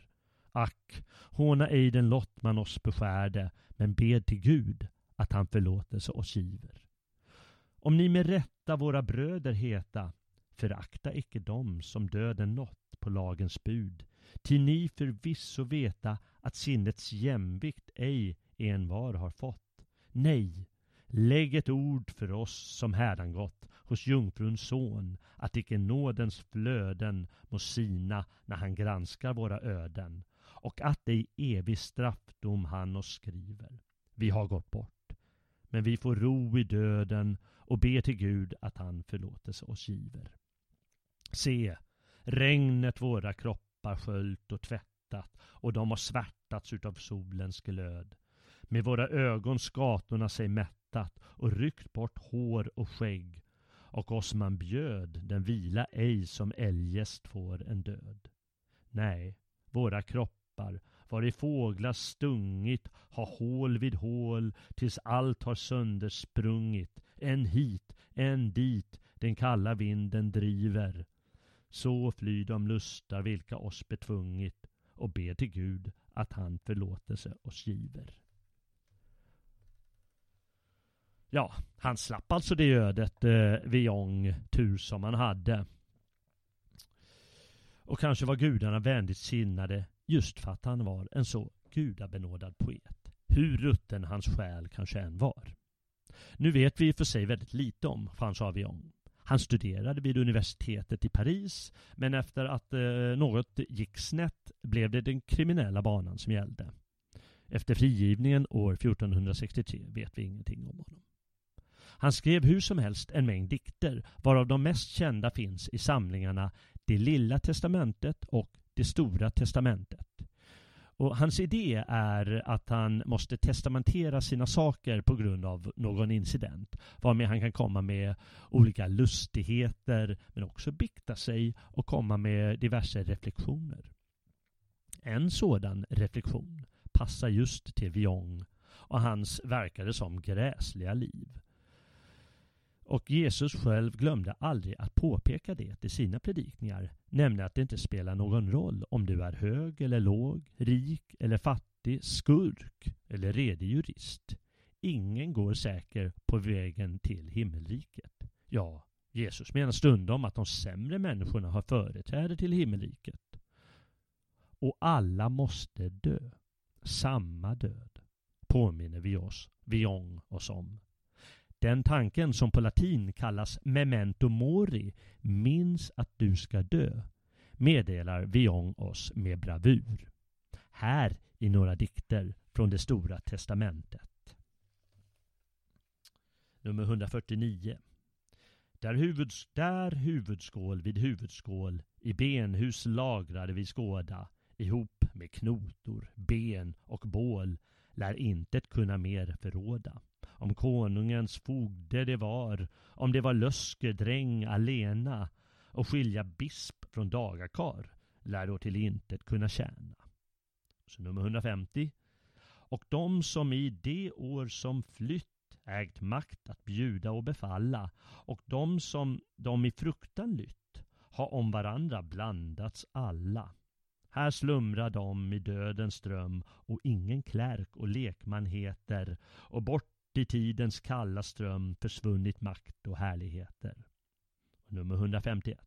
Ack, håna ej den lott man oss beskärde, men bed till Gud att han förlåtelse oss giver. Om ni med rätta våra bröder heta, förakta icke dem som döden nått på lagens bud, Ty ni förvisso veta att sinnets jämvikt ej envar har fått. Nej, lägg ett ord för oss som hädangått hos jungfruns son, att icke nådens flöden må sina när han granskar våra öden, och att ej evig straffdom han oss skriver. Vi har gått bort, men vi får ro i döden och ber till Gud att han förlåtelse oss giver. Se, regnet våra kroppar sköljt och tvättat och de har svärtats utav solens glöd. Med våra ögon skatorna sig mättat och ryckt bort hår och skägg och oss man bjöd den vila ej som eljest får en död. Nej, våra kroppar var i fåglar stungit ha hål vid hål tills allt har söndersprungit en hit, en dit den kalla vinden driver. Så fly de lustar vilka oss betvungit och ber till Gud att han förlåtelse oss giver. Ja, han slapp alltså det ödet eh, Viong, tur som han hade. Och kanske var gudarna vänligt sinnade just för att han var en så gudabenådad poet. Hur rutten hans själ kanske än var. Nu vet vi för sig väldigt lite om François Viong. Han studerade vid universitetet i Paris men efter att eh, något gick snett blev det den kriminella banan som gällde. Efter frigivningen år 1463 vet vi ingenting om honom. Han skrev hur som helst en mängd dikter varav de mest kända finns i samlingarna Det lilla testamentet och Det stora testamentet. Och hans idé är att han måste testamentera sina saker på grund av någon incident. Varmed han kan komma med olika lustigheter men också bikta sig och komma med diverse reflektioner. En sådan reflektion passar just till Viong och hans verkade som gräsliga liv. Och Jesus själv glömde aldrig att påpeka det i sina predikningar, nämligen att det inte spelar någon roll om du är hög eller låg, rik eller fattig, skurk eller redig jurist. Ingen går säker på vägen till himmelriket. Ja, Jesus menar stundom att de sämre människorna har företräde till himmelriket. Och alla måste dö. Samma död påminner vi oss, vi ång, oss om. Den tanken som på latin kallas memento mori, minns att du ska dö, meddelar Viong oss med bravur. Här i några dikter från det stora testamentet. Nummer 149. Där, huvuds där huvudskål vid huvudskål i benhus lagrade vi skåda ihop med knotor, ben och bål lär intet kunna mer förråda om konungens fogde det var, om det var löskedräng alena och skilja bisp från dagakar lär då till intet kunna tjäna. Så nummer 150. Och de som i det år som flytt ägt makt att bjuda och befalla och de som de i fruktan lytt har om varandra blandats alla. Här slumrar de i dödens ström och ingen klärk och lekman heter och bort i tidens kalla ström försvunnit makt och härligheter. Nummer 151.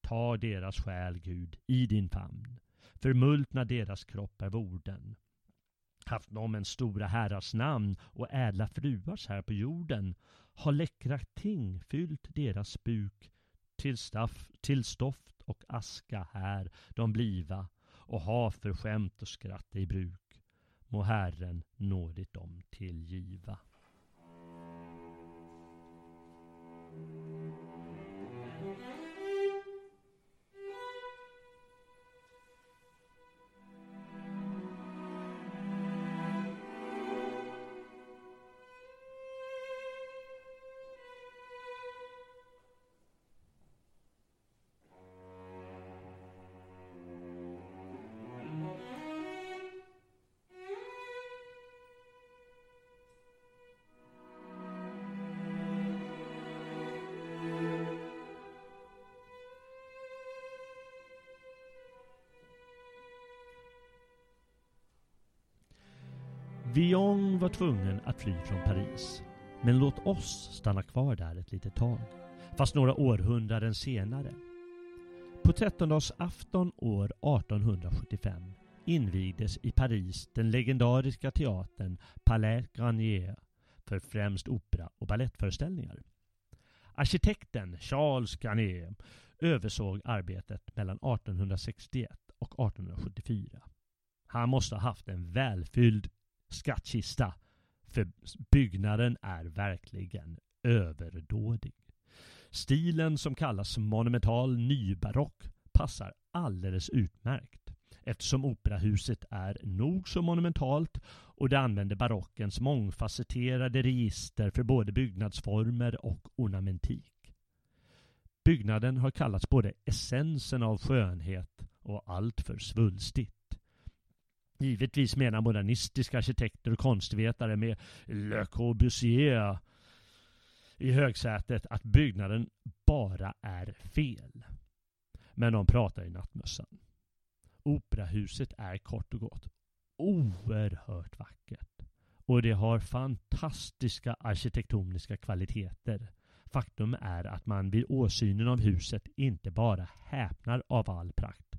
Ta deras själ, Gud, i din famn. Förmultna deras kroppar vorden. Haft de en stora herrars namn och ädla fruars här på jorden har läckra ting fyllt deras buk till, staff, till stoft och aska här de bliva och ha för skämt och skratt i bruk må Herren nådigt dem tillgiva. Vion var tvungen att fly från Paris. Men låt oss stanna kvar där ett litet tag. Fast några århundraden senare. På trettondagsafton år 1875 invigdes i Paris den legendariska teatern Palais Garnier för främst opera och ballettföreställningar. Arkitekten Charles Garnier översåg arbetet mellan 1861 och 1874. Han måste ha haft en välfylld skattkista. För byggnaden är verkligen överdådig. Stilen som kallas monumental nybarock passar alldeles utmärkt eftersom operahuset är nog så monumentalt och det använder barockens mångfacetterade register för både byggnadsformer och ornamentik. Byggnaden har kallats både essensen av skönhet och alltför svulstigt. Givetvis menar modernistiska arkitekter och konstvetare med Le Corbusier i högsätet att byggnaden bara är fel. Men de pratar i nattmössan. Operahuset är kort och gott oerhört vackert. Och det har fantastiska arkitektoniska kvaliteter. Faktum är att man vid åsynen av huset inte bara häpnar av all prakt.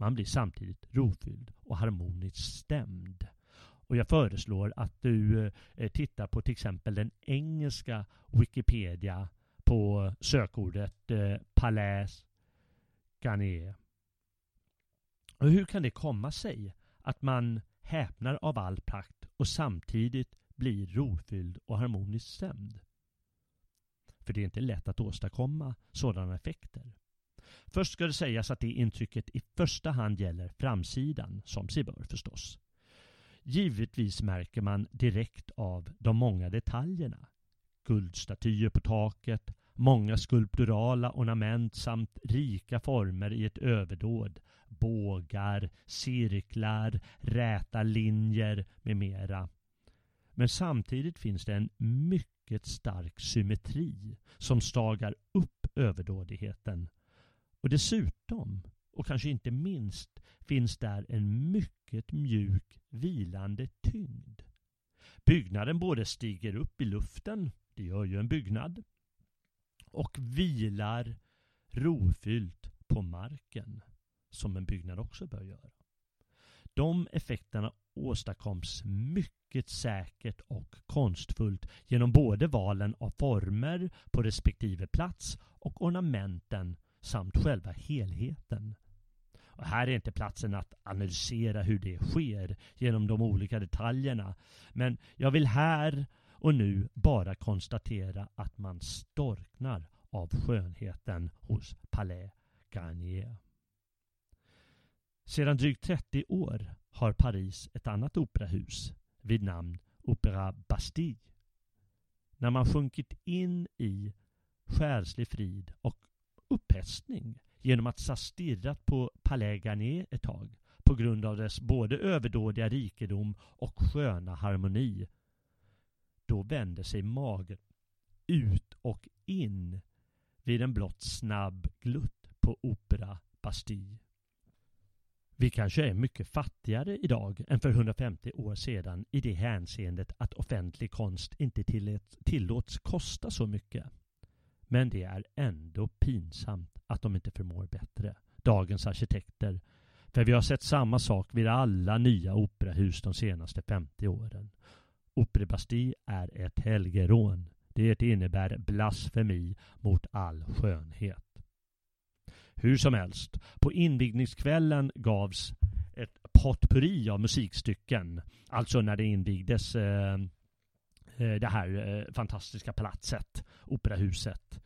Man blir samtidigt rofylld och harmoniskt stämd. Och jag föreslår att du eh, tittar på till exempel den engelska Wikipedia på sökordet eh, Palais Garnier. Och hur kan det komma sig att man häpnar av all prakt och samtidigt blir rofylld och harmoniskt stämd? För det är inte lätt att åstadkomma sådana effekter. Först ska det sägas att det intrycket i första hand gäller framsidan, som sig bör förstås. Givetvis märker man direkt av de många detaljerna. Guldstatyer på taket, många skulpturala ornament samt rika former i ett överdåd. Bågar, cirklar, räta linjer med mera. Men samtidigt finns det en mycket stark symmetri som stagar upp överdådigheten. Och dessutom, och kanske inte minst, finns där en mycket mjuk vilande tyngd. Byggnaden både stiger upp i luften, det gör ju en byggnad, och vilar rofyllt på marken, som en byggnad också bör göra. De effekterna åstadkoms mycket säkert och konstfullt genom både valen av former på respektive plats och ornamenten samt själva helheten. Och här är inte platsen att analysera hur det sker genom de olika detaljerna. Men jag vill här och nu bara konstatera att man storknar av skönheten hos Palais Garnier. Sedan drygt 30 år har Paris ett annat operahus vid namn Opera Bastille. När man sjunkit in i själslig frid och upphetsning genom att ha stirrat på Palais Garnier ett tag på grund av dess både överdådiga rikedom och sköna harmoni. Då vänder sig magen ut och in vid en blott snabb glutt på Opera Bastille. Vi kanske är mycket fattigare idag än för 150 år sedan i det hänseendet att offentlig konst inte tillåts kosta så mycket. Men det är ändå pinsamt att de inte förmår bättre, dagens arkitekter. För vi har sett samma sak vid alla nya operahus de senaste 50 åren. Opera Bastille är ett helgerån. Det innebär blasfemi mot all skönhet. Hur som helst, på invigningskvällen gavs ett potpurri av musikstycken. Alltså när det invigdes eh, Eh, det här eh, fantastiska palatset, operahuset.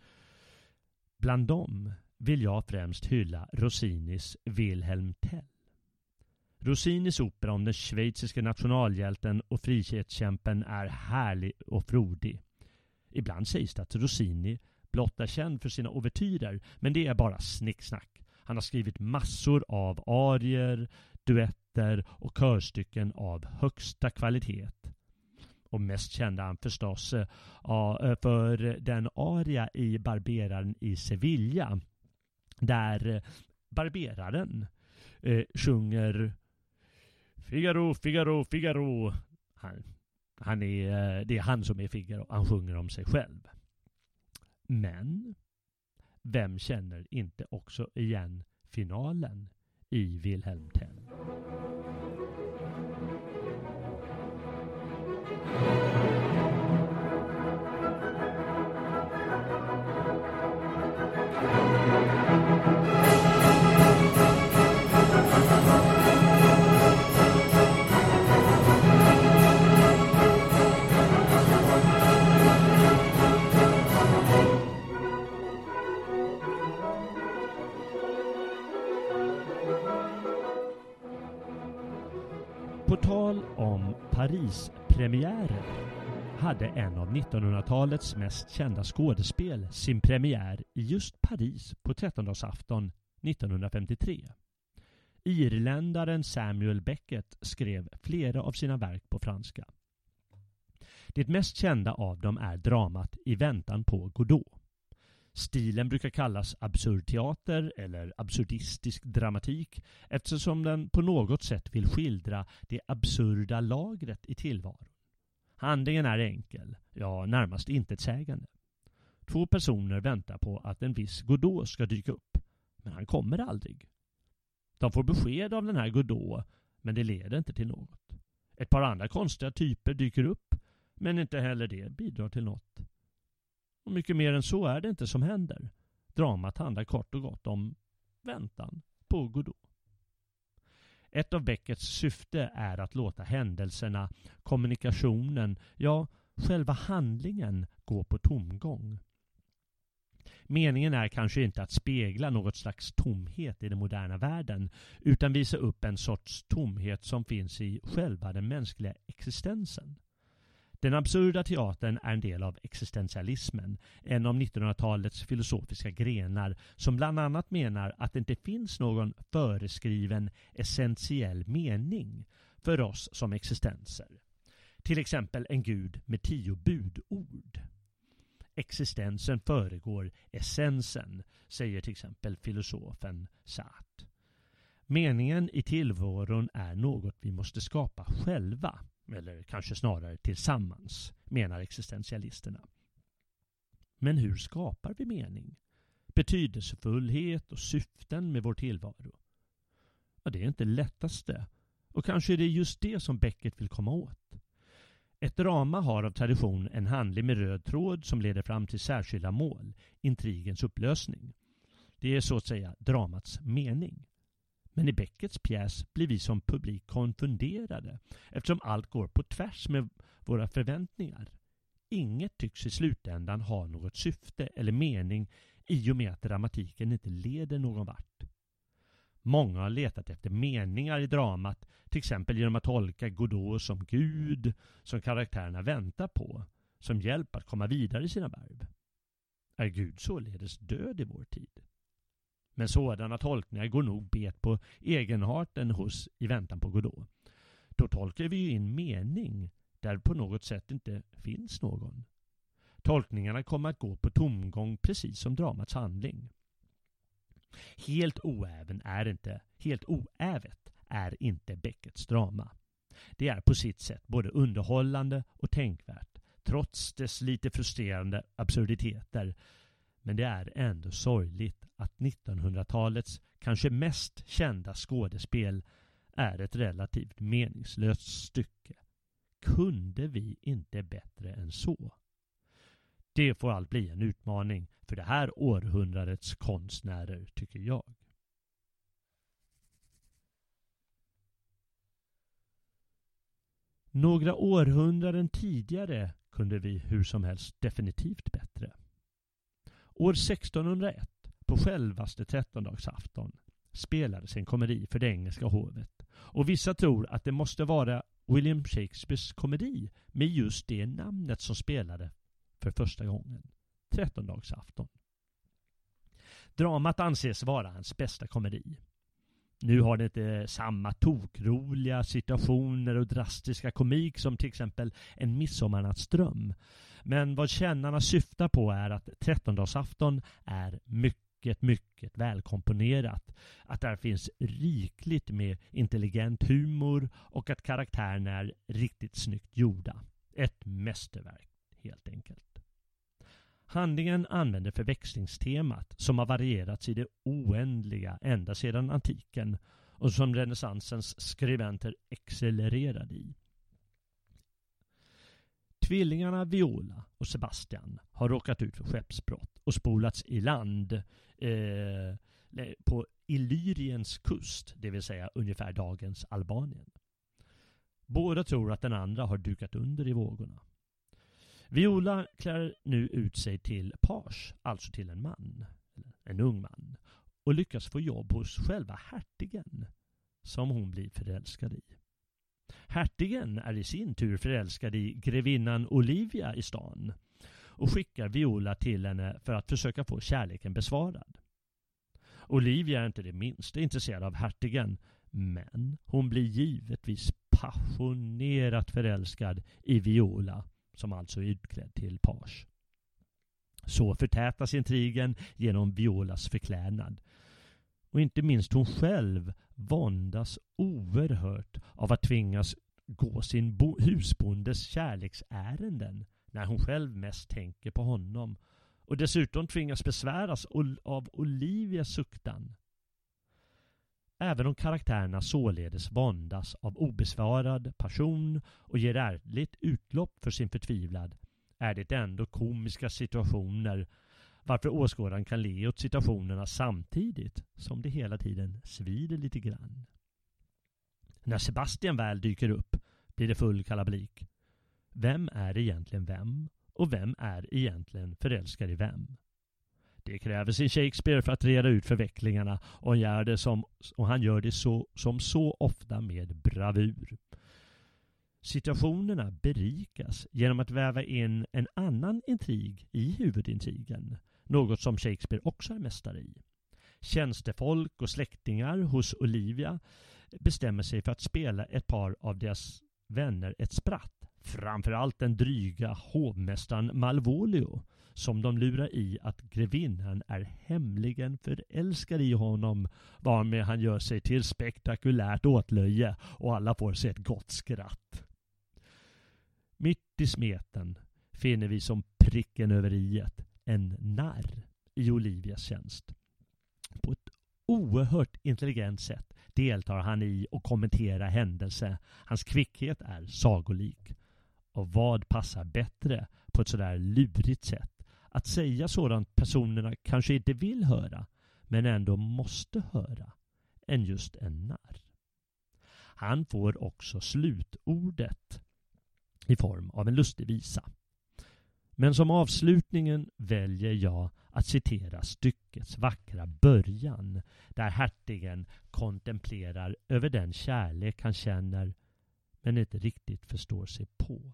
Bland dem vill jag främst hylla Rossinis Wilhelm Tell. Rossinis opera om den schweiziska nationalhjälten och frihetskämpen är härlig och frodig. Ibland sägs det att Rossini blott är känd för sina ouvertyrer, men det är bara snicksnack. Han har skrivit massor av arier, duetter och körstycken av högsta kvalitet. Och mest kände han förstås eh, eh, för den aria i Barberaren i Sevilla. Där eh, Barberaren sjunger Figaro, Figaro, Figaro. Han, han är, det är han som är Figaro. Han sjunger om sig själv. Men vem känner inte också igen finalen i Wilhelm Tell? Tal om Paris-premiärer hade en av 1900-talets mest kända skådespel sin premiär i just Paris på trettondagsafton 1953. Irländaren Samuel Beckett skrev flera av sina verk på franska. Det mest kända av dem är dramat I väntan på Godot. Stilen brukar kallas absurd teater eller absurdistisk dramatik eftersom den på något sätt vill skildra det absurda lagret i tillvaron. Handlingen är enkel, ja närmast intetsägande. Två personer väntar på att en viss Godot ska dyka upp, men han kommer aldrig. De får besked av den här Godot, men det leder inte till något. Ett par andra konstiga typer dyker upp, men inte heller det bidrar till något. Och mycket mer än så är det inte som händer. Dramat handlar kort och gott om väntan på Godot. Ett av Beckets syfte är att låta händelserna, kommunikationen, ja, själva handlingen gå på tomgång. Meningen är kanske inte att spegla något slags tomhet i den moderna världen utan visa upp en sorts tomhet som finns i själva den mänskliga existensen. Den absurda teatern är en del av existentialismen, en av 1900-talets filosofiska grenar som bland annat menar att det inte finns någon föreskriven essentiell mening för oss som existenser. Till exempel en gud med tio budord. Existensen föregår essensen, säger till exempel filosofen Sartre. Meningen i tillvaron är något vi måste skapa själva eller kanske snarare tillsammans, menar existentialisterna. Men hur skapar vi mening? Betydelsefullhet och syften med vår tillvaro? Ja, det är inte det lättaste. Och kanske är det just det som Beckett vill komma åt. Ett drama har av tradition en handling med röd tråd som leder fram till särskilda mål, intrigens upplösning. Det är så att säga dramats mening. Men i Beckets pjäs blir vi som publik konfunderade eftersom allt går på tvärs med våra förväntningar. Inget tycks i slutändan ha något syfte eller mening i och med att dramatiken inte leder någon vart. Många har letat efter meningar i dramat, till exempel genom att tolka Godot som Gud, som karaktärerna väntar på, som hjälp att komma vidare i sina värv. Är Gud således död i vår tid? Men sådana tolkningar går nog bet på egenarten hos I väntan på Godot. Då tolkar vi ju in mening där på något sätt inte finns någon. Tolkningarna kommer att gå på tomgång precis som dramats handling. Helt oäven är inte, helt oävet är inte Beckets drama. Det är på sitt sätt både underhållande och tänkvärt, trots dess lite frustrerande absurditeter men det är ändå sorgligt att 1900-talets kanske mest kända skådespel är ett relativt meningslöst stycke. Kunde vi inte bättre än så? Det får allt bli en utmaning för det här århundradets konstnärer, tycker jag. Några århundraden tidigare kunde vi hur som helst definitivt bättre. År 1601, på självaste trettondagsafton, spelades en komedi för det engelska hovet. Och vissa tror att det måste vara William Shakespeares komedi med just det namnet som spelade för första gången. Trettondagsafton. Dramat anses vara hans bästa komedi. Nu har det inte samma tokroliga situationer och drastiska komik som till exempel En midsommarnattsdröm. Men vad kännarna syftar på är att trettondagsafton är mycket, mycket välkomponerat. Att där finns rikligt med intelligent humor och att karaktärerna är riktigt snyggt gjorda. Ett mästerverk, helt enkelt. Handlingen använder förväxlingstemat som har varierats i det oändliga ända sedan antiken och som renässansens skribenter excellererade i. Tvillingarna Viola och Sebastian har råkat ut för skeppsbrott och spolats i land eh, på Illyriens kust, det vill säga ungefär dagens Albanien. Båda tror att den andra har dukat under i vågorna. Viola klär nu ut sig till page, alltså till en man, en ung man, och lyckas få jobb hos själva hertigen, som hon blir förälskad i. Hertigen är i sin tur förälskad i grevinnan Olivia i stan och skickar Viola till henne för att försöka få kärleken besvarad. Olivia är inte det minsta intresserad av hertigen men hon blir givetvis passionerat förälskad i Viola som alltså är utklädd till page. Så förtätas intrigen genom Violas förklädnad. Och inte minst hon själv våndas oerhört av att tvingas gå sin husbondes kärleksärenden när hon själv mest tänker på honom och dessutom tvingas besväras av Olivias suktan. Även om karaktärerna således våndas av obesvarad passion och ger ärligt utlopp för sin förtvivlad är det ändå komiska situationer varför åskådaren kan le åt situationerna samtidigt som det hela tiden svider lite grann. När Sebastian väl dyker upp blir det full kalabalik. Vem är egentligen vem? Och vem är egentligen förälskad i vem? Det kräver sin Shakespeare för att reda ut förvecklingarna och han gör det, som, och han gör det så, som så ofta med bravur. Situationerna berikas genom att väva in en annan intrig i huvudintrigen. Något som Shakespeare också är mästare i. Tjänstefolk och släktingar hos Olivia bestämmer sig för att spela ett par av deras vänner ett spratt. Framförallt den dryga hovmästaren Malvolio som de lurar i att grevinnan är hemligen förälskad i honom varmed han gör sig till spektakulärt åtlöje och alla får sig ett gott skratt. Mitt i smeten finner vi som pricken över iet en narr i Olivias tjänst. På ett oerhört intelligent sätt deltar han i och kommenterar händelse. Hans kvickhet är sagolik. Och vad passar bättre på ett sådär lurigt sätt? Att säga sådant personerna kanske inte vill höra men ändå måste höra än just en narr. Han får också slutordet i form av en lustig visa. Men som avslutningen väljer jag att citera styckets vackra början där hertigen kontemplerar över den kärlek han känner men inte riktigt förstår sig på.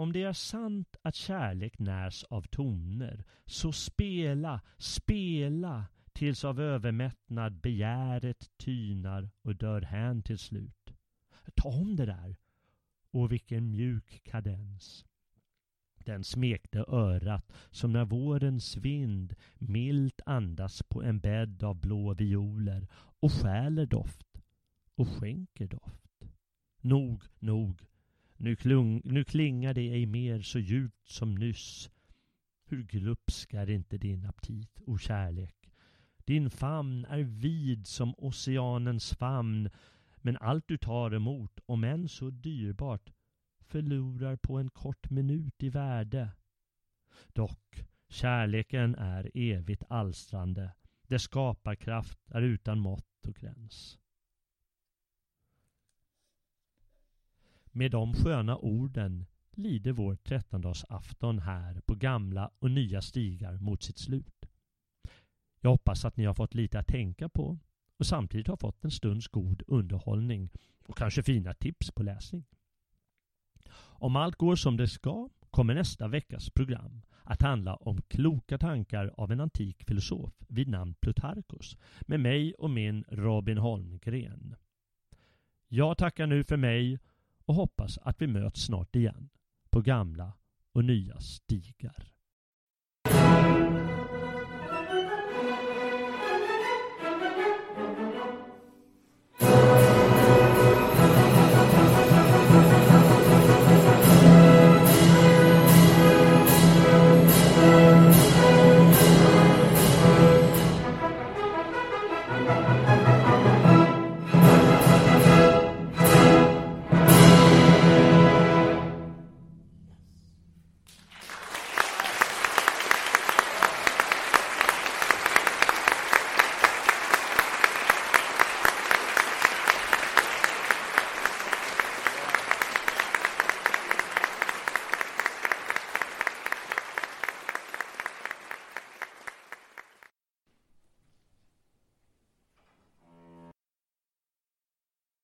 Om det är sant att kärlek närs av toner, så spela, spela tills av övermättnad begäret tynar och dör hän till slut. Ta om det där! Och vilken mjuk kadens! Den smekte örat som när vårens vind milt andas på en bädd av blå violer och stjäler doft och skänker doft. Nog, nog, nu, klung, nu klingar det ej mer så djupt som nyss. Hur glupsk är inte din aptit, o kärlek? Din famn är vid som oceanens famn, men allt du tar emot, om än så dyrbart, förlorar på en kort minut i värde. Dock, kärleken är evigt alstrande. Dess skaparkraft är utan mått och gräns. Med de sköna orden lider vår trettondagsafton här på gamla och nya stigar mot sitt slut. Jag hoppas att ni har fått lite att tänka på och samtidigt har fått en stunds god underhållning och kanske fina tips på läsning. Om allt går som det ska kommer nästa veckas program att handla om kloka tankar av en antik filosof vid namn Plutarkos med mig och min Robin Holmgren. Jag tackar nu för mig och hoppas att vi möts snart igen på gamla och nya stigar.